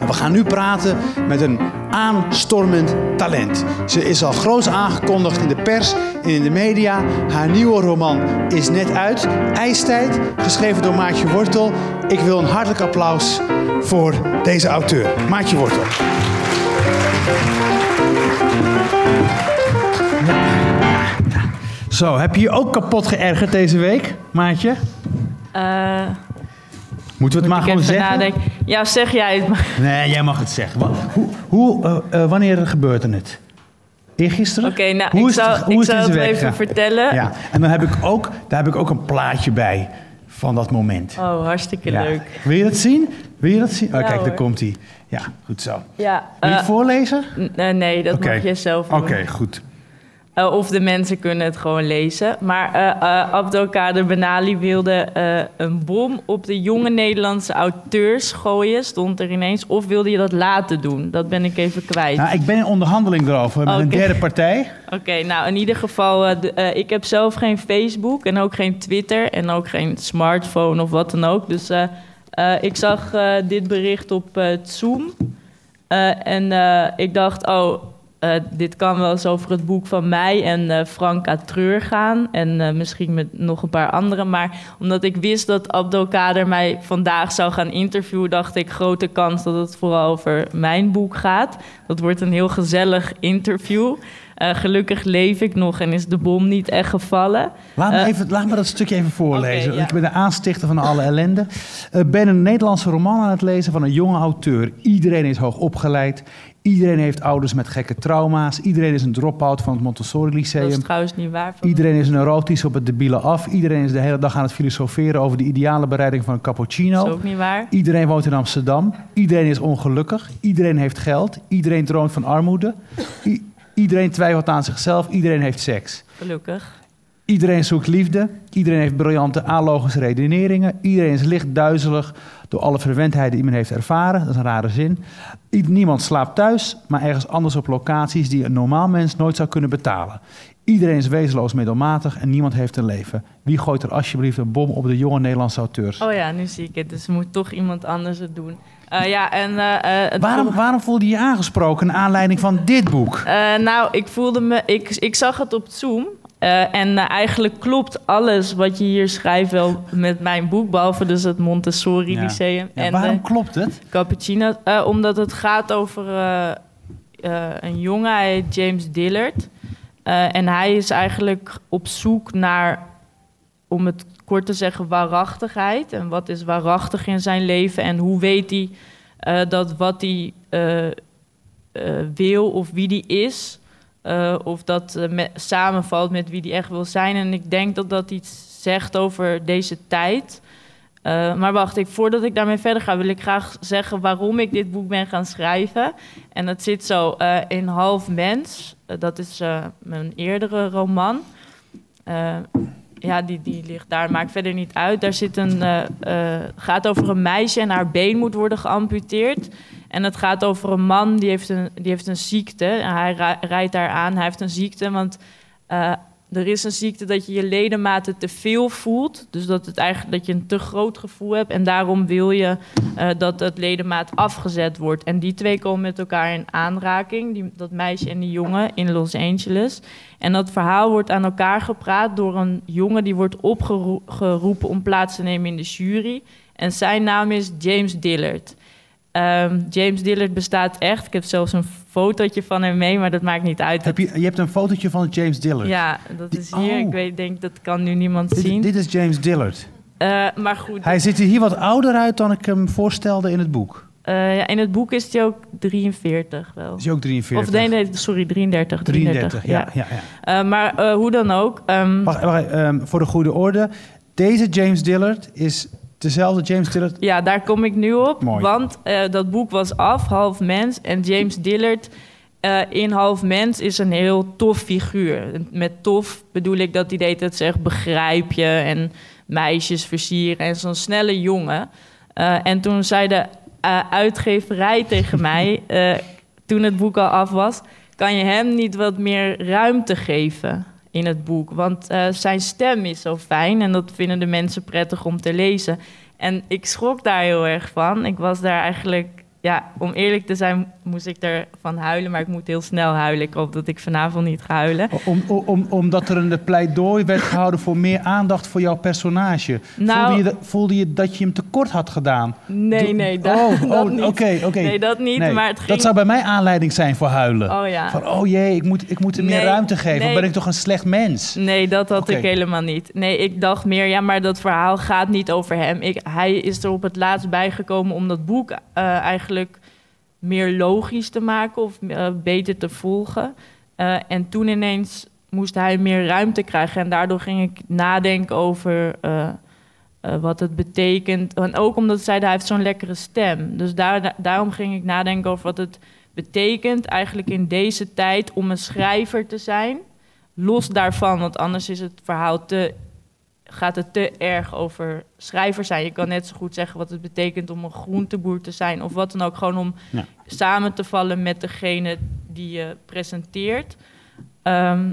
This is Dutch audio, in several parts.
En we gaan nu praten met een aanstormend talent. Ze is al groot aangekondigd in de pers en in de media. Haar nieuwe roman is net uit, IJstijd, geschreven door Maatje Wortel. Ik wil een hartelijk applaus voor deze auteur, Maatje Wortel. Zo, heb je je ook kapot geërgerd deze week, Maatje? Uh, Moeten we het maar gewoon zeggen? Nadenken. Ja, zeg jij het maar. Nee, jij mag het zeggen. Hoe, hoe, uh, uh, wanneer gebeurde het? Eergisteren? Oké, nou, hoe ik zal, het, hoe ik zal het even vertellen. Ja, en dan heb ik ook, daar heb ik ook een plaatje bij van dat moment. Oh, hartstikke ja. leuk. Wil je dat zien? Wil je dat zien? Oh, kijk, daar komt hij. Ja, goed zo. Ja, Wil je het voorlezen? nee, dat okay. mag je zelf doen. Oké, goed. Uh, of de mensen kunnen het gewoon lezen. Maar uh, uh, Abdelkader Benali wilde een bom op de jonge Nederlandse auteurs gooien, stond er ineens. Of wilde je dat laten doen? Dat ben ik even kwijt. Nou, ik ben in onderhandeling erover met okay. een derde partij. Oké, nou in ieder geval, de, ik heb zelf geen Facebook en ook geen Twitter en ook geen smartphone of wat dan ook. Dus ik zag dit bericht op Zoom. en ik dacht, oh, uh, dit kan wel eens over het boek van mij en uh, Franka Treur gaan. En uh, misschien met nog een paar anderen. Maar omdat ik wist dat Abdelkader mij vandaag zou gaan interviewen, dacht ik grote kans dat het vooral over mijn boek gaat. Dat wordt een heel gezellig interview. gelukkig leef ik nog en is de bom niet echt gevallen. Laat me, even, laat me dat stukje even voorlezen. Okay, ja. Ik ben de aanstichter van alle ellende. Ik ben een Nederlandse roman aan het lezen van een jonge auteur. Iedereen is hoog opgeleid. Iedereen heeft ouders met gekke trauma's. Iedereen is een drop-out van het Montessori Lyceum. Dat is trouwens niet waar. Iedereen is neurotisch op het debiele af. Iedereen is de hele dag aan het filosoferen over de ideale bereiding van een cappuccino. Dat is ook niet waar. Iedereen woont in Amsterdam. Iedereen is ongelukkig. Iedereen heeft geld. Iedereen droomt van armoede. I iedereen twijfelt aan zichzelf. Iedereen heeft seks. Gelukkig. Iedereen zoekt liefde. Iedereen heeft briljante aanlogische redeneringen. Iedereen is licht duizelig door alle verwendheden die men heeft ervaren. Dat is een rare zin. Niemand slaapt thuis, maar ergens anders op locaties die een normaal mens nooit zou kunnen betalen. Iedereen is wezenloos middelmatig en niemand heeft een leven. Wie gooit er alsjeblieft een bom op de jonge Nederlandse auteurs? Oh ja, nu zie ik het. Dus moet toch iemand anders het doen. Uh, ja, en, uh, uh, waarom, waarom voelde je je aangesproken naar aanleiding van dit boek? nou, ik voelde me. Ik, ik zag het op Zoom. Uh, en uh, eigenlijk klopt alles wat je hier schrijft wel met mijn boek, behalve dus het Montessori ja. Lyceum. Ja, en waarom klopt het? Cappuccino, uh, omdat het gaat over een jongen, hij heet James Dillard. en hij is eigenlijk op zoek naar, om het kort te zeggen, waarachtigheid. En wat is waarachtig in zijn leven en hoe weet hij dat wat hij wil of wie die is uh, of dat met, samenvalt met wie die echt wil zijn. En ik denk dat dat iets zegt over deze tijd. Uh, maar wacht, ik, voordat ik daarmee verder ga, wil ik graag zeggen waarom ik dit boek ben gaan schrijven. En dat zit zo in Half Mens. dat is mijn eerdere roman. Ja, die, die ligt daar, maakt verder niet uit. Daar zit een, gaat over een meisje en haar been moet worden geamputeerd. En het gaat over een man die heeft een, die heeft een ziekte. En hij rijdt daar aan. Hij heeft een ziekte, want uh, er is een ziekte dat je je ledematen te veel voelt. Dus dat, het eigenlijk, dat je een te groot gevoel hebt. En daarom wil je uh, dat het ledemaat afgezet wordt. En die twee komen met elkaar in aanraking. Die, dat meisje en die jongen in Los Angeles. En dat verhaal wordt aan elkaar gepraat door een jongen die wordt opgeroepen om plaats te nemen in de jury. En zijn naam is James Dillard. Um, James Dillard bestaat echt. Ik heb zelfs een fotootje van hem mee, maar dat maakt niet uit. Heb je, je hebt een fotootje van James Dillard? Ja, dat is hier. Ik oh. weet, denk dat kan nu niemand dit, zien. Dit is James Dillard. Uh, maar goed. Hij ziet er hier wat ouder uit dan ik hem voorstelde in het boek. Uh, ja, in het boek is hij ook 43 wel. Is hij ook 43? Of nee, nee sorry, 33. 33, ja. ja. ja, ja. Uh, maar hoe dan ook. Um... Wacht, wacht um, voor de goede orde. Deze James Dillard is dezelfde James Dillard? Ja, daar kom ik nu op. Mooi. Want uh, dat boek was af, Half Mens. En James Dillard uh, in Half Mens is een heel tof figuur. Met tof bedoel ik dat hij deed het zegt begrijp je en meisjes versieren en zo'n snelle jongen. Uh, en toen zei de uitgeverij tegen mij, toen het boek al af was, kan je hem niet wat meer ruimte geven? In het boek. Want uh, zijn stem is zo fijn en dat vinden de mensen prettig om te lezen. En ik schrok daar heel erg van. Ik was daar eigenlijk ja, om eerlijk te zijn moest ik ervan huilen, maar ik moet heel snel huilen. Ik hoop dat ik vanavond niet ga huilen. Om, om, omdat er een pleidooi werd gehouden voor meer aandacht voor jouw personage. Nou- voelde, je, voelde je dat je hem tekort had gedaan? Nee, nee, dat, oh, dat oh, niet. Oké, oké. Nee, dat niet, Nee, maar het ging... Dat zou bij mij aanleiding zijn voor huilen. Oh ja. Van, oh jee, ik moet, ik moet hem meer Nee, ruimte geven. nee. Ben ik toch een slecht mens? Nee, dat had ik helemaal niet. Nee, ik dacht meer, ja, maar dat verhaal gaat niet over hem. Ik, hij is er op het laatst bijgekomen om dat boek eh, eigenlijk meer logisch te maken of eh, beter te volgen. Eh, en toen ineens moest hij meer ruimte krijgen. En daardoor ging ik nadenken over eh, wat het betekent. En ook omdat zeiden, hij heeft zo'n lekkere stem. Dus daar, da- daarom ging ik nadenken over wat het betekent eigenlijk in deze tijd om een schrijver te zijn. Los daarvan, want anders is het verhaal te, gaat het te erg over schrijver zijn. Je kan net zo goed zeggen wat het betekent om een groenteboer te zijn of wat dan ook. Gewoon om Ja. samen te vallen met degene die je presenteert. Ehm,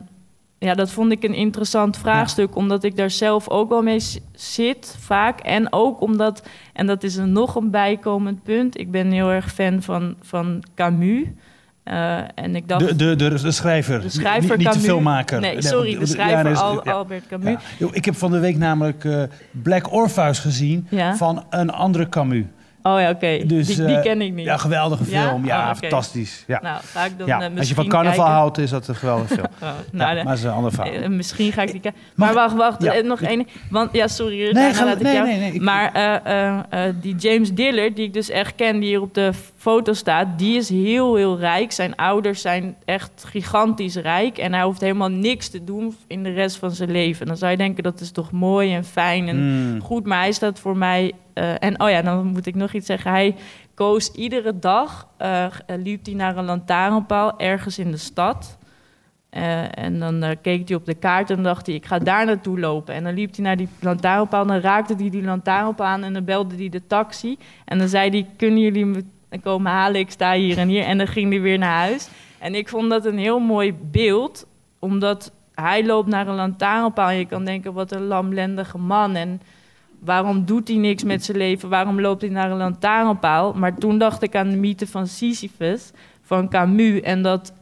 ja, dat vond ik een interessant vraagstuk, omdat ik daar zelf ook wel mee zit, vaak. En ook omdat, en dat is een nog een bijkomend punt, ik ben heel erg fan van, van Camus. Eh, en ik dacht... De, de, de, de schrijver, De schrijver niet, niet de Camus. filmmaker. Nee, sorry, de schrijver ja, Al-. Albert Camus. Ja. Ik heb van de week namelijk eh, Black Orpheus gezien Ja. van een andere Camus. Oh ja, oké. Dus, die, die eh, ken ik niet. Ja, geweldige film. Ja, Oh, fantastisch. Ja. Nou, ga ik dan ja. eh, misschien Als je van carnaval kijken. houdt, is dat een geweldige film. Oh, nou, ja, de- maar dat is een ander verhaal. eh, misschien ga ik die kijken. Maar wacht, wacht. Ja. nog één. Want ja, sorry. Nee, daarna ga- laat ik nee, jou- nee, nee, ik- maar die James Dillard, die ik dus echt ken, die hier op de foto staat, die is heel, heel rijk. Zijn ouders zijn echt gigantisch rijk. En hij hoeft helemaal niks te doen in de rest van zijn leven. Dan zou je denken, dat is toch mooi en fijn en Mm. goed. Maar hij staat voor mij... eh, en oh ja, dan moet ik nog iets zeggen. Hij koos iedere dag, eh, liep hij naar een lantaarnpaal ergens in de stad. Eh, en dan eh, keek hij op de kaart en dacht hij, ik ga daar naartoe lopen. En dan liep hij naar die lantaarnpaal en dan raakte hij die lantaarnpaal aan en dan belde hij de taxi. En dan zei hij, kunnen jullie me komen halen? Ik sta hier en hier. En dan ging hij weer naar huis. En ik vond dat een heel mooi beeld, omdat hij loopt naar een lantaarnpaal en je kan denken, wat een lamlendige man. En waarom doet hij niks met zijn leven? Waarom loopt hij naar een lantaarnpaal? Maar toen dacht ik aan de mythe van Sisyphus, van Camus. En dat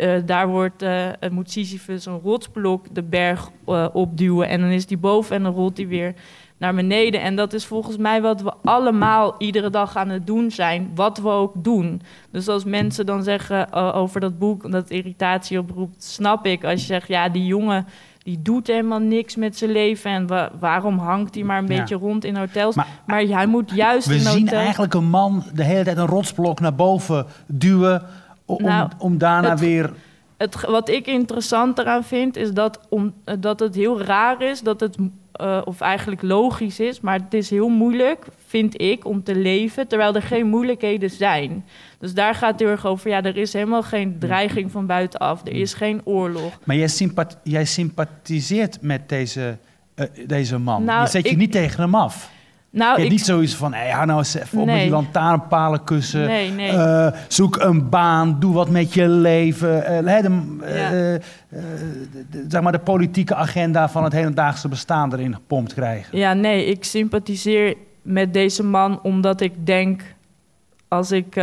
eh, daar wordt, eh, moet Sisyphus een rotsblok de berg eh, opduwen. En dan is die boven en dan rolt hij weer naar beneden. En dat is volgens mij wat we allemaal iedere dag aan het doen zijn. Wat we ook doen. Dus als mensen dan zeggen over dat boek, dat irritatie oproept, snap ik. Als je zegt, ja, die jongen die doet helemaal niks met zijn leven. En wa- waarom hangt hij maar een Ja. beetje rond in hotels? Maar- Maar, hij moet juist We in zien eigenlijk een man de hele tijd een rotsblok naar boven duwen... om, Nou, om daarna het- weer... Het, wat ik interessant eraan vind, is dat, om, eh, dat het heel raar is, dat het, eh, of eigenlijk logisch is, maar het is heel moeilijk, vind ik, om te leven, terwijl er geen moeilijkheden zijn. Dus daar gaat het heel erg over, ja, er is helemaal geen dreiging van buitenaf, er is geen oorlog. Maar jij, sympat- jij sympathiseert met deze, eh, deze man. Nou, je zet je ik- niet tegen hem af. Nou, je ik, niet zoiets van, hey, hou nou eens even op met die lantaarnpalen kussen. Nee, nee. Eh, zoek een baan, doe wat met je leven. Hè, de, Ja. de- de- zeg maar de politieke agenda van het hedendaagse bestaan erin gepompt krijgen. Ja, nee, ik sympathiseer met deze man omdat ik denk, als, ik,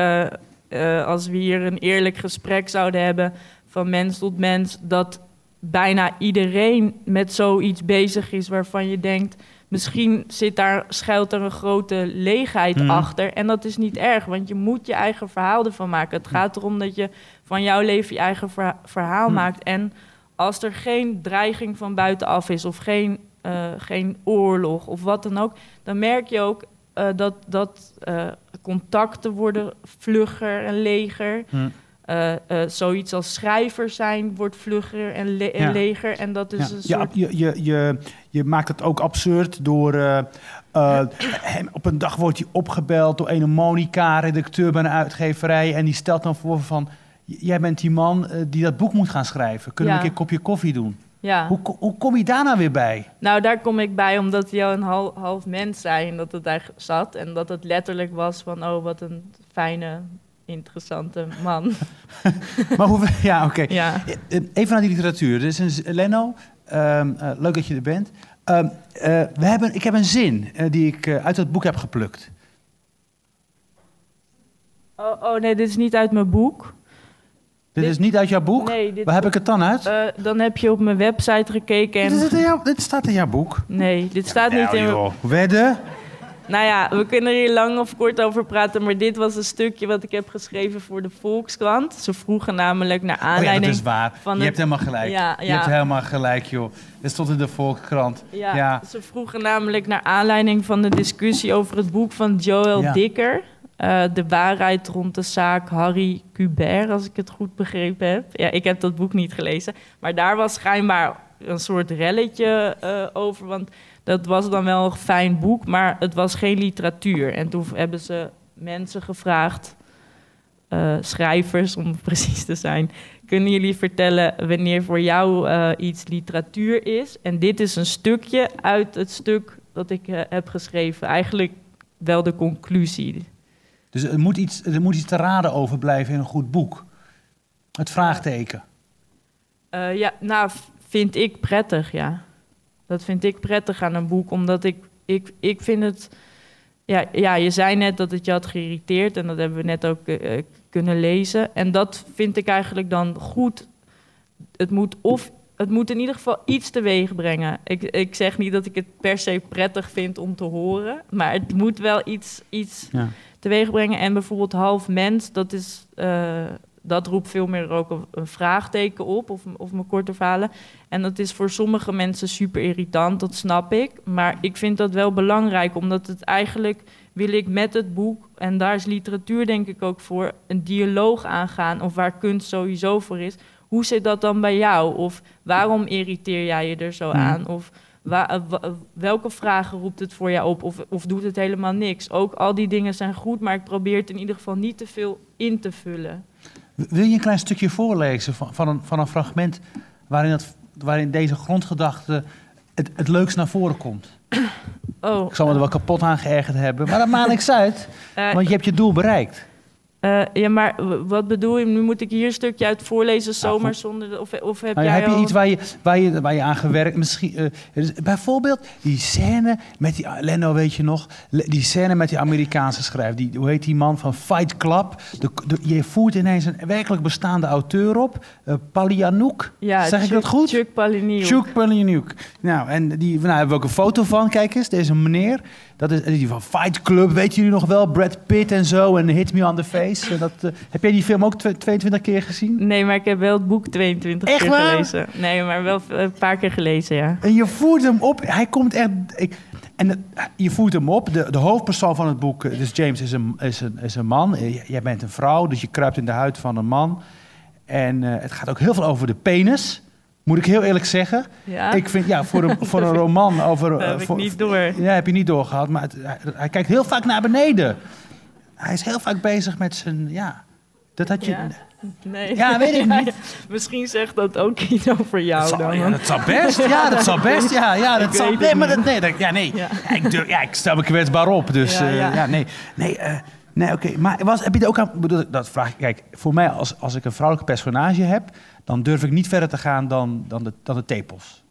als we hier een eerlijk gesprek zouden hebben van mens tot mens, dat bijna iedereen met zoiets bezig is waarvan je denkt, misschien zit daar, schuilt er een grote leegheid Mhm. achter. En dat is niet erg, want je moet je eigen verhaal ervan maken. Het gaat erom dat je van jouw leven je eigen verha- verhaal Mhm. maakt. En als er geen dreiging van buitenaf is of geen, eh, geen oorlog of wat dan ook, dan merk je ook eh, dat, dat eh, contacten worden vlugger en leger. Hm. Eh, eh, zoiets als schrijver zijn wordt vlugger en, le- en Ja. leger. En dat is Ja, een ja, soort... je, je, je, je maakt het ook absurd door... eh, hem, op een dag wordt hij opgebeld door een Monica, redacteur bij een uitgeverij... en die stelt dan voor van... Jij bent die man die dat boek moet gaan schrijven. Kunnen we Ja. een keer een kopje koffie doen? Ja. Hoe, hoe kom je daar nou weer bij? Nou, daar kom ik bij omdat hij al een half, half mens zei en dat het daar zat. En dat het letterlijk was van, oh, wat een fijne, interessante man. maar hoe, ja, oké. ja. Eh, Even naar die literatuur. Een, z- Leno, ehm, eh, leuk dat je er bent. Ehm, eh, we hebben, ik heb een zin eh, die ik eh, uit het boek heb geplukt. Oh, oh nee, dit is niet uit mijn boek. Dit, Dit- is niet uit jouw boek? Nee, dit, Waar heb ik het dan uit? eh, dan heb je op mijn website gekeken dit, is en... het in jouw- dit staat in jouw boek. Nee, dit staat niet in mijn... Wedden? Nou ja, we kunnen er hier lang of kort over praten, maar dit was een stukje wat ik heb geschreven voor de Volkskrant. Ze vroegen namelijk naar Oh ja, dat aanleiding... is waar. van je het- hebt helemaal gelijk. Ja, Je hebt helemaal gelijk, joh. Het stond in de Volkskrant. Ja. Ze vroegen namelijk naar aanleiding van de discussie over het boek van Joel Ja. Dicker. eh, de waarheid rond de zaak Harry Kubert, als ik het goed begrepen heb. Ja, ik heb dat boek niet gelezen. Maar daar was schijnbaar een soort relletje eh, over. Want dat was dan wel een fijn boek, maar het was geen literatuur. En toen hebben ze mensen gevraagd, eh, schrijvers om precies te zijn... Kunnen jullie vertellen wanneer voor jou eh, iets literatuur is? En dit is een stukje uit het stuk dat ik heb geschreven. Eigenlijk wel de conclusie. Dus er moet, iets, er moet iets te raden overblijven in een goed boek. Het vraagteken. Ja, nou, vind ik prettig, ja. Dat vind ik prettig aan een boek, omdat ik, ik, ik vind het... Ja, ja, je zei net dat het je had geïrriteerd en dat hebben we net ook eh, eh, kunnen lezen. En dat vind ik eigenlijk dan goed. Het moet of... Het moet in ieder geval iets teweeg brengen. Ik, ik zeg niet dat ik het per se prettig vind om te horen, maar het moet wel iets, iets Ja. teweeg brengen. En bijvoorbeeld half mens, dat, is, eh, dat roept veel meer ook een, vraagteken op, of, of mijn korte verhalen. En dat is voor sommige mensen super irritant, dat snap ik. Maar ik vind dat wel belangrijk, omdat het eigenlijk wil ik met het boek, en daar is literatuur denk ik ook voor, een dialoog aangaan, of waar kunst sowieso voor is. Hoe zit dat dan bij jou? Of waarom irriteer jij je er zo Mhm. aan? Of eh, wa- welke vragen roept het voor jou op? Of, of doet het helemaal niks? Ook al die dingen zijn goed, maar ik probeer het in ieder geval niet te veel in te vullen. Wil je een klein stukje voorlezen van, van, een, van een fragment waarin, het, waarin deze grondgedachte het, het leukst naar voren komt? Oh, Ik zal me er wel kapot aan geërgerd hebben, maar dat maakt niks uit, eh, want je hebt je doel bereikt. Eh, ja, maar wat bedoel je? Nu moet ik hier een stukje uit voorlezen zomaar zonder... de- Of, of heb Nou, jij heb je al- iets waar je, waar, je, waar je aan gewerkt? Misschien, eh, bijvoorbeeld die scène met die, Leno weet je nog, die scène met die Amerikaanse schrijver. Die, hoe heet die man van Fight Club? De, de- je voert ineens een werkelijk bestaande auteur op, uh. Ja, zeg ik dat goed? Chuck Palahniuk. Chuck Palahniuk. Nou, en die, nou, daar hebben we ook een foto van. Kijk eens, deze meneer. Dat is die van Fight Club, weten jullie nog wel? Brad Pitt en zo, en Hit Me on the Face. En Dat, eh, heb jij die film ook twe- 22 keer gezien? Nee, maar ik heb wel het boek 22 Echt keer waar? gelezen. Nee, maar wel een paar keer gelezen, ja. En je voert hem op. Hij komt echt. Ik, en het- je voert hem op. De, de hoofdpersoon van het boek, eh, dus James, is een, is een, is een man. Eh, Jij bent een vrouw, dus je kruipt in de huid van een man. En eh, het gaat ook heel veel over de penis. Moet ik heel eerlijk zeggen. ja? Ik vind, ja, voor een, voor een roman over. dat eh, heb ik niet door. Ja, heb je niet doorgehad. Maar het- hij, hij kijkt heel vaak naar beneden. Hij is heel vaak bezig met zijn. Ja, dat had je. Ja? Nee. Ja, weet ik niet. Misschien zegt dat ook iets over jou Dat zal, dan. ja, dat zal best. Ja, dat zal best. Ja, ja dat zal. Nee, maar dat, nee, dat, ja, nee. Ja. Ik, durf- ja, ik stel me kwetsbaar op. Dus Ja, ja nee. Nee, eh, nee oké. Maar was, heb je er ook aan. bedoel, Dat vraag ik. Kijk, voor mij, als, als ik een vrouwelijk personage heb. dan durf ik niet verder te gaan dan, dan, de, dan de tepels.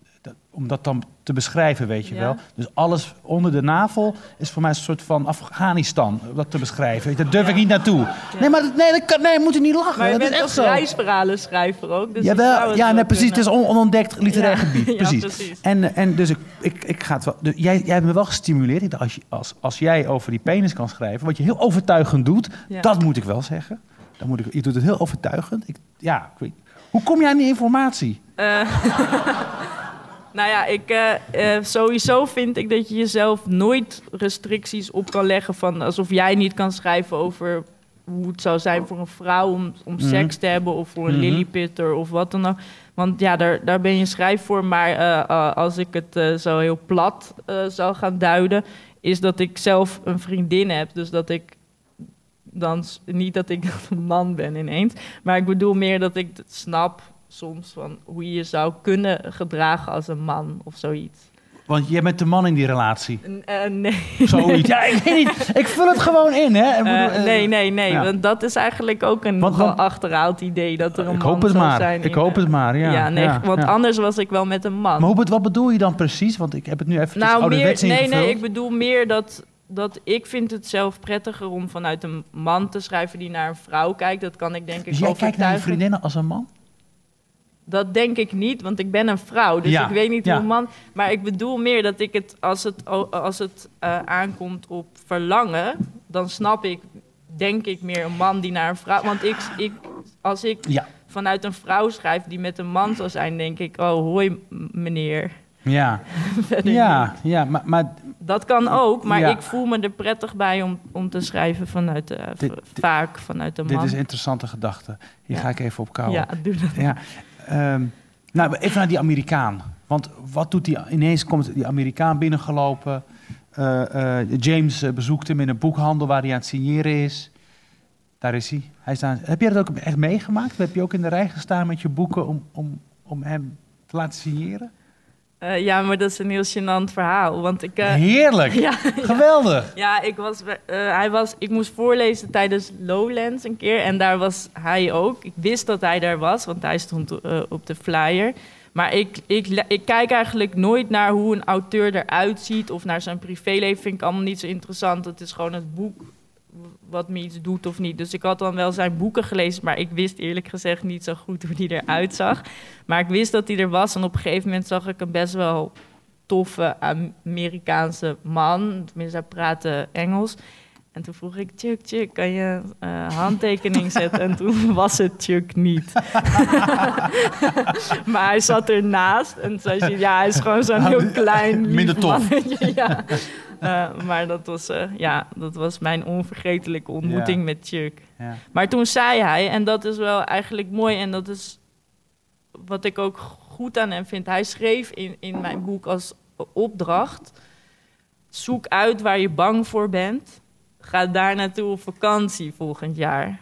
Om dat dan te beschrijven, weet je Ja. wel. Dus alles onder de navel is voor mij een soort van Afghanistan. om Dat te beschrijven. Daar durf ik niet naartoe. Nee, maar nee, dat kan, nee, moet je niet lachen. Maar je dat is bent echt toch zo. reisverhalenschrijver ook? Dus Jawel, ja, nee, precies. Het is on- onontdekt literair gebied. Precies. precies. En, en dus ik, ik, ik ga het wel. dus jij, jij hebt me wel gestimuleerd. Ik dacht, als, je, als, als jij over die penis kan schrijven, wat je heel overtuigend doet, dat moet ik wel zeggen. Dan moet ik, je doet het heel overtuigend. Ik, ja, ik weet, hoe kom jij aan die informatie? Eh, nou ja, ik, eh, eh, sowieso vind ik dat je jezelf nooit restricties op kan leggen van alsof jij niet kan schrijven over hoe het zou zijn voor een vrouw om, om Mhm. seks te hebben of voor een Mhm. lilliputter of wat dan ook. Want ja, daar, daar ben je schrijf voor. Maar eh, als ik het zo heel plat zou gaan duiden, is dat ik zelf een vriendin heb. Dus dat ik dan niet dat ik een man ben ineens. Maar ik bedoel meer dat ik het snap soms van hoe je je zou kunnen gedragen als een man of zoiets. Want jij bent de man in die relatie. N- eh, nee. Zoiets. Ja, ik weet niet. Ik vul het gewoon in, hè? Eh, eh, nee, nee, nee. ja. Want dat is eigenlijk ook een Want- want- achterhaald idee dat er een Ik man hoop het maar. zijn. Ik hoop de- het maar, ja. nee, ja, want ja. anders was ik wel met een man. Maar hoe, wat bedoel je dan precies? Want ik heb het nu even nou, meer, nee, ingevuld. nee, ik bedoel meer dat dat ik vind het zelf prettiger om vanuit een man te schrijven die naar een vrouw kijkt. Dat kan ik denk ik Dus jij kijkt naar je vriendinnen als een man? Dat denk ik niet, want ik ben een vrouw. Dus Ja, ik weet niet ja. hoe een man... Maar ik bedoel meer dat ik het, als het, als het eh, aankomt op verlangen... dan snap ik, denk ik, meer een man die naar een vrouw... Want ik, ik, als ik Ja. vanuit een vrouw schrijf die met een man zou zijn... denk ik, oh, hoi meneer. Ja, ja, ja maar, maar Dat kan ook, maar Ja. ik voel me er prettig bij om, om te schrijven vanuit de, Dit- v- vaak vanuit de man. dit is een interessante gedachte. Hier Ja. ga ik even op kouwen. ja, doe dat. Ja. Ehm, nou, even naar die Amerikaan. Want wat doet die? Ineens komt die Amerikaan binnengelopen. Eh, eh, James eh, bezoekt hem in een boekhandel waar hij aan het signeren is. Daar is hij. hij heb jij dat ook echt meegemaakt? Heb je ook in de rij gestaan met je boeken om, om, om hem te laten signeren? Eh, ja, maar dat is een heel gênant verhaal. Want ik, eh, Heerlijk! ja, Geweldig! ja, ik, was, eh, hij was, ik moest voorlezen tijdens Lowlands een keer. En daar was hij ook. Ik wist dat hij daar was, want hij stond op de flyer. Maar ik, ik, ik kijk eigenlijk nooit naar hoe een auteur eruit ziet... of naar zijn privéleven, vind ik allemaal niet zo interessant. Het is gewoon het boek wat me iets doet of niet. Dus ik had dan wel zijn boeken gelezen... maar ik wist eerlijk gezegd niet zo goed hoe die eruit zag. Maar ik wist dat hij er was en op een gegeven moment zag ik een best wel toffe Amerikaanse man. Tenminste, hij praatte Engels. En toen vroeg ik, Chuck, Chuck, kan je eh handtekening zetten? En toen was het Chuck niet. maar hij zat ernaast en zei ze, ja, hij is gewoon zo'n heel klein, Minder tof. ja. Eh, maar dat was, eh, ja, dat was mijn onvergetelijke ontmoeting Ja. met Chuck. Ja. Maar toen zei hij, en dat is wel eigenlijk mooi en dat is wat ik ook goed aan hem vind. Hij schreef in, in mijn boek als opdracht: zoek uit waar je bang voor bent. Ga daar naartoe op vakantie volgend jaar.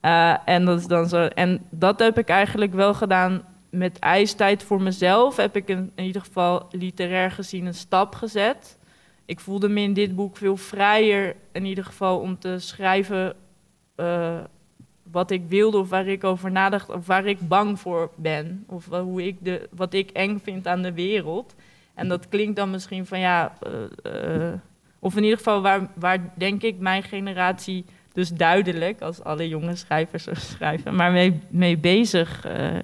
Eh, en, dat is dan zo, en dat heb ik eigenlijk wel gedaan met ijstijd voor mezelf. Heb ik in, ieder geval literair gezien een stap gezet. Ik voelde me in dit boek veel vrijer, in ieder geval om te schrijven eh, wat ik wilde of waar ik over nadacht of waar ik bang voor ben. Of hoe ik de, wat ik eng vind aan de wereld. En dat klinkt dan misschien van ja, eh, of in ieder geval waar, waar denk ik mijn generatie dus duidelijk, als alle jonge schrijvers zo schrijven, maar mee, bezig eh,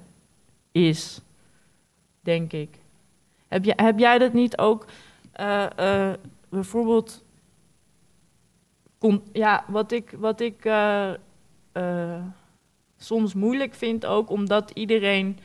is, denk ik. Heb, jij heb jij dat niet ook, eh, eh, bijvoorbeeld, kon, ja, wat ik, wat ik soms moeilijk vind ook, omdat iedereen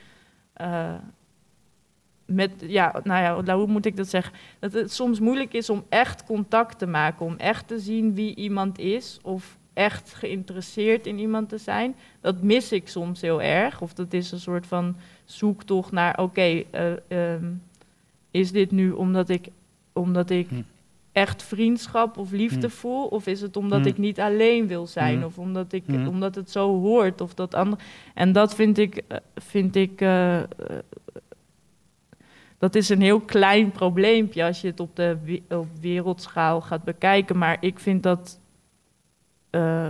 met, ja, nou ja, nou, hoe moet ik dat zeggen? Dat het soms moeilijk is om echt contact te maken, om echt te zien wie iemand is of echt geïnteresseerd in iemand te zijn. Dat mis ik soms heel erg. Of dat is een soort van zoektocht naar, oké, eh, ehm, is dit nu omdat ik, omdat ik Hm. echt vriendschap of liefde Hm. voel? Of is het omdat Hm. ik niet alleen wil zijn? Of omdat, ik, omdat het zo hoort? Of dat andere. En dat vind ik, eh, vind ik eh, dat is een heel klein probleempje als je het op de we- op wereldschaal gaat bekijken. Maar ik vind dat eh,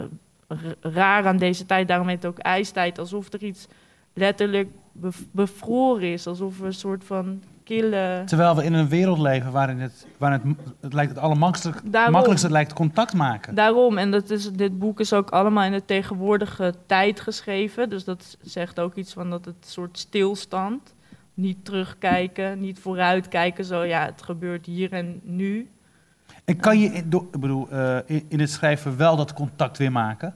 raar aan deze tijd. Daarom heet het ook ijstijd. Alsof er iets letterlijk bev- bevroren is. Alsof er een soort van kille... Terwijl we in een wereld leven waarin het, waarin het, het lijkt het allermakkelijkste lijkt contact maken. Daarom, en dat is, dit boek is ook allemaal in de tegenwoordige tijd geschreven. Dus dat zegt ook iets van dat het soort stilstand. Niet terugkijken, niet vooruitkijken. Zo ja, het gebeurt hier en nu. En kan je in, ik bedoel, eh, in, in het schrijven wel dat contact weer maken?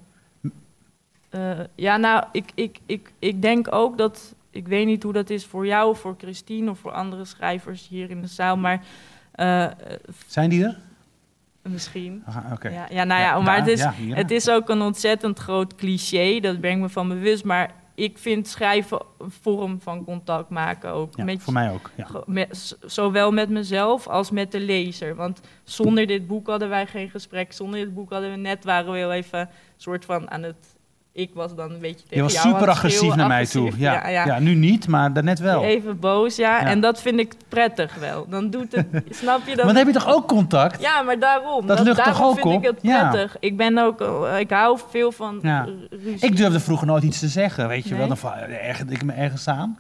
Eh, ja, nou, ik, ik, ik, ik denk ook dat. Ik weet niet hoe dat is voor jou, of voor Christine of voor andere schrijvers hier in de zaal, maar eh, Zijn die er? misschien. Aha, Oké. Ja, ja, nou ja, maar het is, ja. Het is ook een ontzettend groot cliché, dat ben ik me van bewust. Maar ik vind schrijven een vorm van contact maken ook. Ja, met, voor mij ook. Ja. met- zowel met mezelf als met de lezer. Want zonder dit boek hadden wij geen gesprek. Zonder dit boek hadden we net, waren we heel even soort van aan het... Ik was dan een beetje tegen Je was jou super agressief naar mij agressief. toe. Ja, ja, ja. nu niet, maar daarnet wel. Even boos, ja. En dat vind ik prettig wel. Dan doet het, snap je Maar dat? dan heb je toch ook contact? Ja, maar daarom. Dat lucht toch daarom ook vind ik het Ja. prettig. Ik ben ook, ik hou veel van ruzie. Ik durfde vroeger nooit iets te zeggen, weet je Nee? wel. Dan ergerde ik me ergens aan.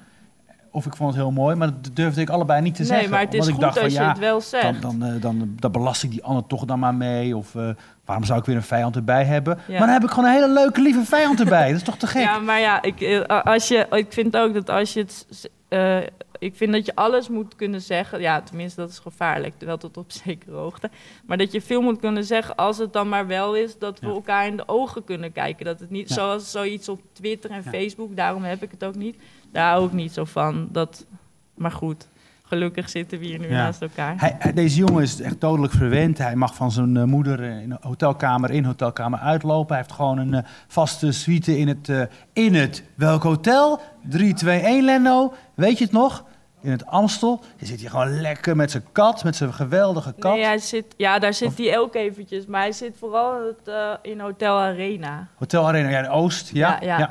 Of ik vond het heel mooi, maar dat durfde ik allebei niet te nee, zeggen. maar het is goed ik dacht als van, je ja, het wel zegt. dan, dan, eh, dan, dan belast ik die ander toch dan maar mee. Of eh, waarom zou ik weer een vijand erbij hebben? Ja. Maar dan heb ik gewoon een hele leuke, lieve vijand erbij. Dat is toch te gek? Ja, maar ja, ik, eh, als je, ik vind ook dat als je het... eh, ik vind dat je alles moet kunnen zeggen. Ja, tenminste, dat is gevaarlijk. Wel tot op zekere hoogte. Maar dat je veel moet kunnen zeggen als het dan maar wel is... dat we Ja. elkaar in de ogen kunnen kijken. Dat het niet Ja. zoals zoiets op Twitter en Ja. Facebook... daarom heb ik het ook niet. Daar hou ik niet zo van. Dat, maar goed, gelukkig zitten we hier nu Ja. naast elkaar. Hij, hij- deze jongen is echt dodelijk verwend. Hij mag van zijn eh, moeder in een hotelkamer in, hotelkamer uitlopen. Hij heeft gewoon een eh, vaste suite in het, eh, in het... Welk hotel? 3, 2, 1, Leno. Weet je het nog? In het Amstel. Je zit hier gewoon lekker met zijn kat, met zijn geweldige kat. Nee, hij zit, ja, daar zit hij ook eventjes. Maar hij zit vooral in, het, in Hotel Arena. Hotel Arena, ja, in Oost. Ja, ja, ja.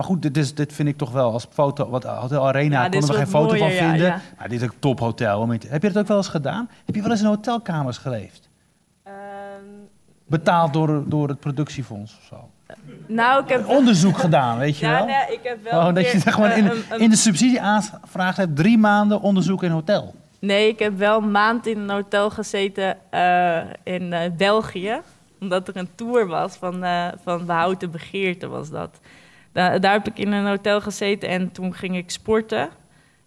Maar goed, dit, is, dit vind ik toch wel als foto. Wat Hotel Arena Ja, konden we geen foto mooier, van vinden. ja. Maar dit is een tophotel. in Heb je dat ook wel eens gedaan? Heb je wel eens in hotelkamers geleefd? Ehm, Betaald door, door het productiefonds of zo? nou, ik heb... Onderzoek gedaan, weet je Ja, wel? nee, ik heb wel... Oh, dat je keer, er gewoon eh, in, in de subsidieaanvraag hebt drie maanden onderzoek in hotel. Nee, ik heb wel een maand in een hotel gezeten eh, in eh, België. Omdat er een tour was van, eh van Behouden Begeerte was dat. Da- daar heb ik in een hotel gezeten en toen ging ik sporten.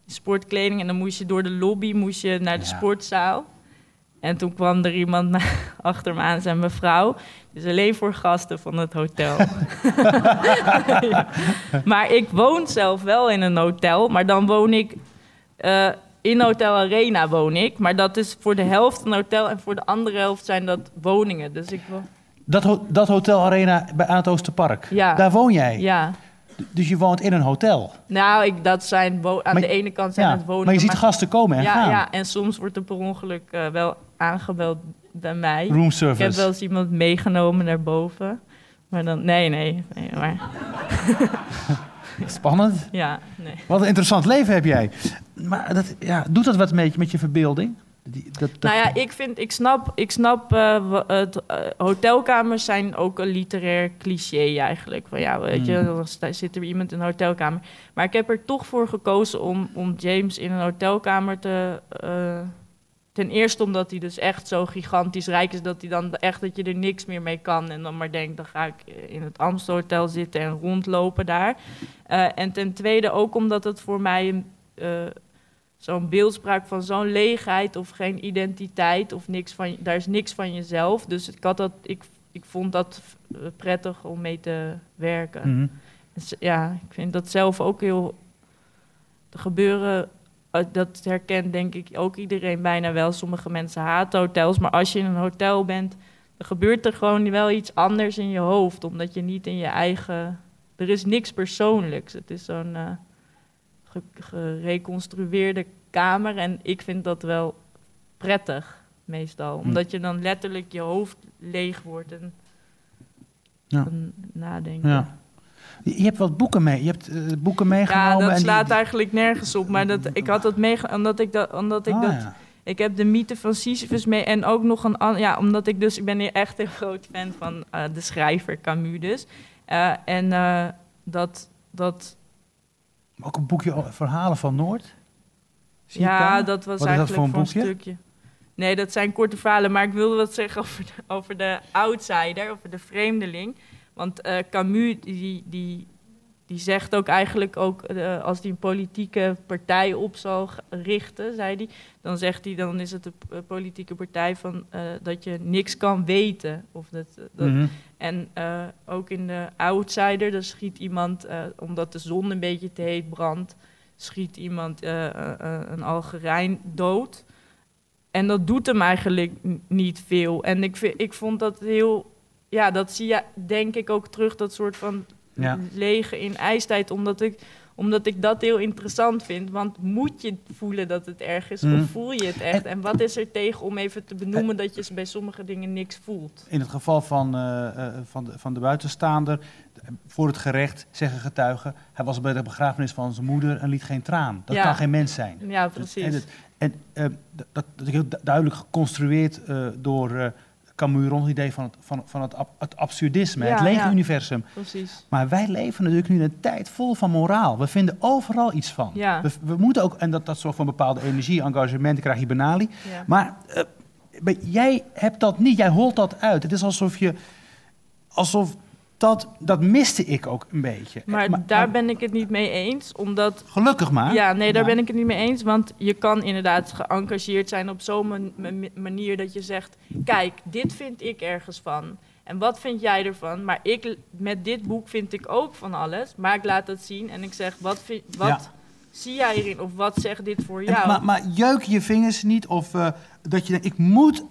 Sportkleding en dan moest je door de lobby moest je naar de Ja. sportzaal. En toen kwam er iemand achter me aan, zijn mevrouw. Dus alleen voor gasten van het hotel. Ja. Maar ik woon zelf wel in een hotel, maar dan woon ik eh, in Hotel Arena woon ik. Maar dat is voor de helft een hotel en voor de andere helft zijn dat woningen. Dus ik Dat, dat Hotel Arena bij, aan het Oosterpark, Ja. daar woon jij. ja. Dus je woont in een hotel. Nou, ik, dat zijn aan Maar- de ene kant zijn Ja, het woningen. maar je ziet gasten komen en ja, gaan. ja, en soms wordt er per ongeluk eh, wel aangebeld bij mij. Room Ik heb wel eens iemand meegenomen naar boven. Maar dan, nee, nee, nee, maar Spannend. ja, nee. Wat een interessant leven heb jij. Maar dat, ja, doet dat wat met je, met je verbeelding? Die, dat, dat- Nou ja, ik vind, ik snap, ik snap eh, het, eh, hotelkamers zijn ook een literair cliché eigenlijk. Van ja, weet je, Mm. dan zit er iemand in een hotelkamer. Maar ik heb er toch voor gekozen om, om James in een hotelkamer te... eh, ten eerste omdat hij dus echt zo gigantisch rijk is... dat hij dan echt dat je er niks meer mee kan. En dan maar denkt, dan ga ik in het Amstelhotel zitten en rondlopen daar. En ten tweede ook omdat het voor mij... een zo'n beeldspraak van zo'n leegheid of geen identiteit of niks van daar is niks van jezelf. Dus ik had dat ik, ik vond dat eh, prettig om mee te werken. Mhm. Dus ja, ik vind dat zelf ook heel er gebeuren eh, dat herkent denk ik ook iedereen bijna wel. Sommige mensen haten hotels, maar als je in een hotel bent, dan gebeurt er gewoon wel iets anders in je hoofd, omdat je niet in je eigen er is niks persoonlijks. Het is zo'n eh, gereconstrueerde kamer. En ik vind dat wel prettig, meestal. Hm. Omdat je dan letterlijk je hoofd leeg wordt en Ja. nadenken. Ja. Je hebt wat boeken mee. Je hebt eh, boeken meegenomen. Ja, dat slaat die- eigenlijk nergens op. Maar dat, ik had dat meegenomen omdat ik dat... Omdat ik, Ah, dat ja. ik heb de mythe van Sisyphus mee en ook nog een... Ja, omdat ik dus... Ik ben hier echt een groot fan van eh, de schrijver Camus dus. Eh, en dat... dat Ook een boekje over verhalen van Noord. Zie ja, dat was Wat is dat eigenlijk voor een voor een boekje? stukje. Nee, dat zijn korte verhalen. Maar ik wilde wat zeggen over de, over de outsider, over de vreemdeling. Want eh, Camus, die, die, die zegt ook eigenlijk ook... eh, als hij een politieke partij op zal richten, zei hij... dan zegt hij, dan is het de politieke partij van... eh, dat je niks kan weten. Of dat, dat, Mhm. En eh, ook in de Outsider, dan schiet iemand, eh, omdat de zon een beetje te heet brandt, schiet iemand eh, een Algerijn dood. En dat doet hem eigenlijk niet veel. En ik, vind, ik vond dat heel, ja, dat zie je denk ik ook terug, dat soort van Ja. lege in ijstijd, omdat ik, omdat ik dat heel interessant vind. Want moet je voelen dat het erg is, of voel je het echt? En wat is er tegen om even te benoemen dat je bij sommige dingen niks voelt? In het geval van, eh, eh, van, de, van de buitenstaander, voor het gerecht zeggen getuigen, hij was bij de begrafenis van zijn moeder en liet geen traan. Dat Ja. kan geen mens zijn. Ja, En, precies. het- en eh, dat, dat is heel du- duidelijk geconstrueerd door Camus rond het idee van het, van, van het, het absurdisme, Ja, het lege ja. universum. Precies. Maar wij leven natuurlijk nu in een tijd vol van moraal. We vinden overal iets van. Ja. We, we moeten ook, en dat, dat zorgt voor een bepaalde energie, engagement, krijg je benali. Ja. Maar eh, maar jij hebt dat niet, jij holt dat uit. Het is alsof je, alsof dat, dat miste ik ook een beetje. Maar, daar ben ik het niet mee eens, omdat... Gelukkig maar. Ja, nee, daar Ja. ben ik het niet mee eens. Want je kan inderdaad geëngageerd zijn op zo'n man- man- manier dat je zegt... Kijk, dit vind ik ergens van. En wat vind jij ervan? Maar ik, met dit boek vind ik ook van alles. Maar ik laat het zien en ik zeg, wat, vind, wat Ja. zie jij erin? Of wat zegt dit voor En- jou? maar, maar jeuk je vingers niet of eh, dat je denkt, ik moet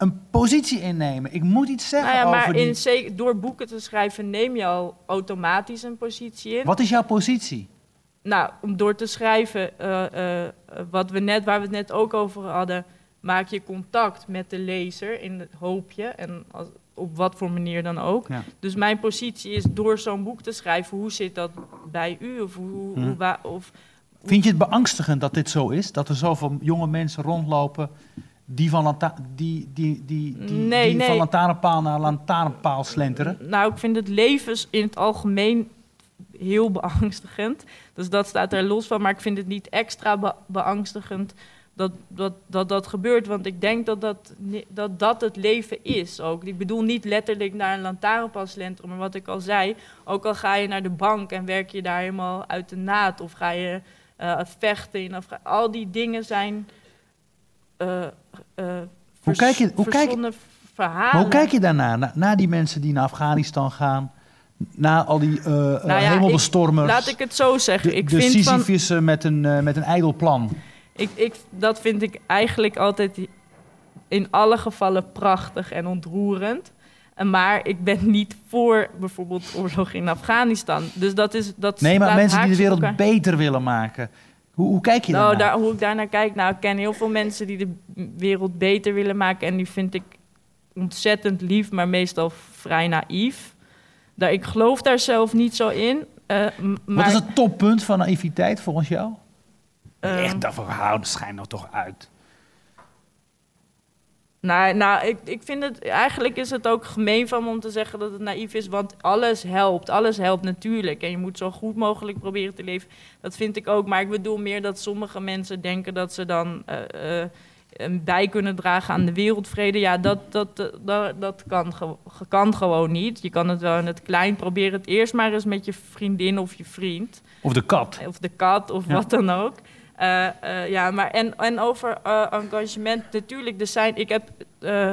een positie innemen. Ik moet iets zeggen nou ja, maar over die... in, zeker- door boeken te schrijven neem je al automatisch een positie in. Wat is jouw positie? Nou, om door te schrijven, eh, eh, wat we net, waar we het net ook over hadden, maak je contact met de lezer in het hoopje en als, op wat voor manier dan ook. Ja. Dus mijn positie is door zo'n boek te schrijven, hoe zit dat bij u? Of, hoe, hoe, wa- of Vind je het beangstigend dat dit zo is? Dat er zoveel jonge mensen rondlopen die van, lanta- die, die, die, die, Nee, die nee. van lantaarnpaal naar lantaarnpaal slenteren? Nou, ik vind het leven in het algemeen heel beangstigend. Dus dat staat er los van. Maar ik vind het niet extra be- beangstigend dat dat, dat dat gebeurt. Want ik denk dat dat, dat dat het leven is ook. Ik bedoel niet letterlijk naar een lantaarnpaal slenteren. Maar wat ik al zei, ook al ga je naar de bank en werk je daar helemaal uit de naad. Of ga je eh, vechten in Afgha- Al die dingen zijn... eh, eh, Hoe kijk je- hoe kijk- verhalen. Hoe kijk je daarnaar? Na, naar die mensen die naar Afghanistan gaan? Na al die eh, Nou ja, hemelbestormers? Laat ik het zo zeggen. de ik de vind van, met een, met een ijdel plan. ik, ik, dat vind ik eigenlijk altijd in alle gevallen prachtig en ontroerend. En Maar ik ben niet voor bijvoorbeeld oorlog in Afghanistan. Dus dat is dat. Nee, maar mensen die de wereld elkaar. beter willen maken. Hoe, hoe kijk je Nou, daar, hoe ik daarnaar kijk, nou, ik ken heel veel mensen die de wereld beter willen maken. En die vind ik ontzettend lief, maar meestal vrij naïef. Daar, ik geloof daar zelf niet zo in. eh, maar, Wat is het toppunt van naïviteit volgens jou? eh, Echt, daarvan hou, schijn nou toch uit. Nou, nou ik, ik vind het... Eigenlijk is het ook gemeen van me om te zeggen dat het naïef is. Want alles helpt. Alles helpt natuurlijk. En je moet zo goed mogelijk proberen te leven. Dat vind ik ook. Maar ik bedoel meer dat sommige mensen denken dat ze dan... eh, eh, een bij kunnen dragen aan de wereldvrede. Ja, dat, dat, dat, dat, dat kan, kan gewoon niet. Je kan het wel in het klein proberen. Het eerst maar eens met je vriendin of je vriend. Of de kat. Of de kat, of Ja. wat dan ook. Eh, eh, ja, maar en, en over eh, engagement, natuurlijk, er zijn, ik heb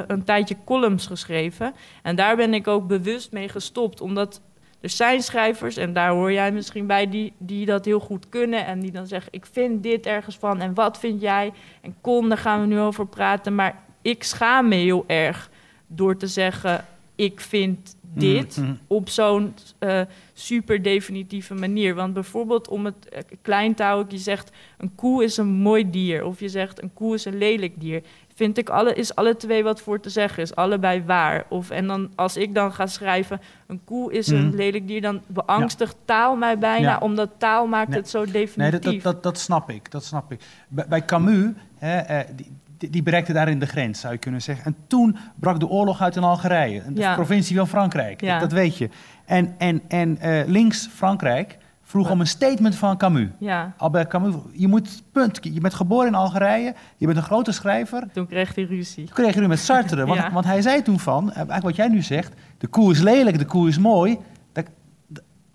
een tijdje columns geschreven. En daar ben ik ook bewust mee gestopt. Omdat er zijn schrijvers, en daar hoor jij misschien bij, die, die dat heel goed kunnen. En die dan zeggen, ik vind dit ergens van. En wat vind jij? En Con, daar gaan we nu over praten. Maar ik schaam me heel erg door te zeggen, ik vind dit Mm, mm. op zo'n eh, super definitieve manier. Want bijvoorbeeld om het eh, klein te houden, je zegt een koe is een mooi dier. Of je zegt een koe is een lelijk dier. Vind ik alle, is alle twee wat voor te zeggen, is allebei waar. Of, en dan als ik dan ga schrijven, een koe is een Mhm. lelijk dier, dan beangstigt taal mij bijna, Ja. omdat taal maakt Nee. het zo Nee, definitief. dat, dat, dat, dat snap ik. Dat snap ik. Bij, bij Camus, hè, eh, die, die- bereikte daarin de grens, zou je kunnen zeggen. En toen brak de oorlog uit in Algerije, de Ja. provincie van Frankrijk. Ja. Dat, dat weet je. En, en, en eh, links Frankrijk vroeg om een statement van Camus. Ja, Albert Camus, je moet, punt, je bent geboren in Algerije, je bent een grote schrijver. toen kreeg hij ruzie. Toen kreeg je nu met Sartre, want, Ja. want hij zei toen van, eh, eigenlijk wat jij nu zegt, de koe is lelijk, de koe is mooi.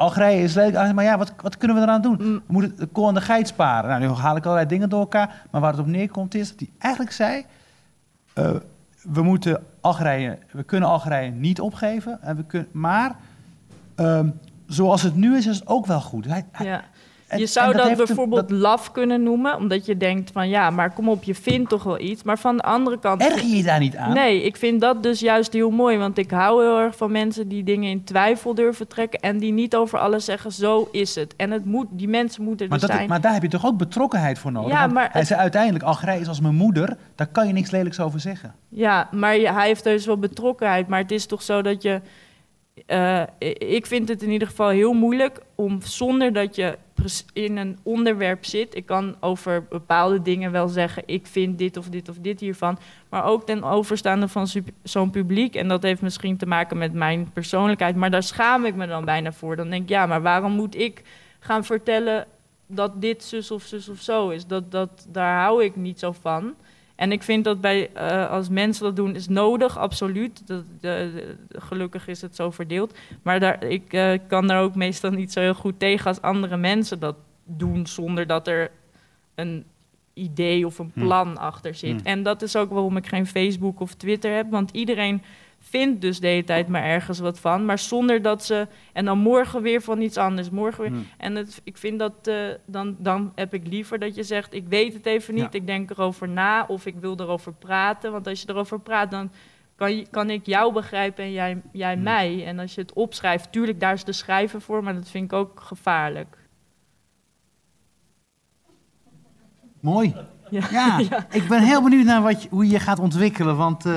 Algerije is Ah, maar ja, wat, wat kunnen we eraan doen? Mm. We moeten de koe en de geit sparen. Nou, nu haal ik allerlei dingen door elkaar, maar waar het op neerkomt is dat hij eigenlijk zei, eh, we moeten Algerije, we kunnen Algerije niet opgeven, en we kunnen, maar ehm, zoals het nu is, is het ook wel goed. Hij, hij- Ja. En- Je zou dat, bijvoorbeeld dat- laf kunnen noemen, omdat je denkt van ja, maar kom op, je vindt toch wel iets. Maar van de andere kant. erger je je daar niet aan? Nee, ik vind dat dus juist heel mooi. Want ik hou heel erg van mensen die dingen in twijfel durven trekken. En die niet over alles zeggen, zo is het. En het moet, die mensen moeten er Maar, dat, zijn. maar daar heb je toch ook betrokkenheid voor nodig? Ja, maar hij zei uiteindelijk, Algerije is als mijn moeder, daar kan je niks lelijks over zeggen. Ja, maar hij heeft dus wel betrokkenheid. Maar het is toch zo dat je... eh, ik vind het in ieder geval heel moeilijk om zonder dat je in een onderwerp zit. Ik kan over bepaalde dingen wel zeggen, ik vind dit of dit of dit hiervan. Maar ook ten overstaande van zo'n publiek. En dat heeft misschien te maken met mijn persoonlijkheid. Maar daar schaam ik me dan bijna voor. Dan denk ik, ja, maar waarom moet ik gaan vertellen dat dit zus of zus of zo is? Dat, dat, daar hou ik niet zo van. En ik vind dat bij, eh, als mensen dat doen, is nodig, absoluut. Dat, de- de- gelukkig is het zo verdeeld. Maar daar, ik eh, kan daar ook meestal niet zo heel goed tegen als andere mensen dat doen zonder dat er een idee of een Hm. plan achter zit. Hm. En dat is ook waarom ik geen Facebook of Twitter heb, want iedereen vindt dus de hele tijd maar ergens wat van, maar zonder dat ze en dan morgen weer van iets anders, morgen weer. Hm. En het, ik vind dat eh, dan, dan heb ik liever dat je zegt: ik weet het even niet, Ja. ik denk erover na of ik wil erover praten. Want als je erover praat, dan kan, je, kan ik jou begrijpen en jij, jij Hm. mij. En als je het opschrijft, tuurlijk, daar is de schrijver voor, maar dat vind ik ook gevaarlijk. Mooi. Ja. Ja, ik ben heel benieuwd naar wat je, hoe je je gaat ontwikkelen. Want, eh,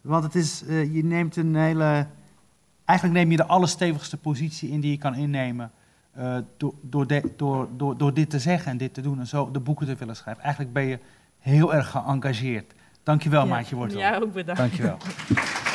want het is, eh, je neemt een hele. Eigenlijk neem je de allerstevigste positie in die je kan innemen. eh, door, door, de- door, door, door dit te zeggen en dit te doen en zo de boeken te willen schrijven. Eigenlijk ben je heel erg geëngageerd. Dankjewel, Ja. Maatje Wortel. Ja, ook bedankt. Dankjewel.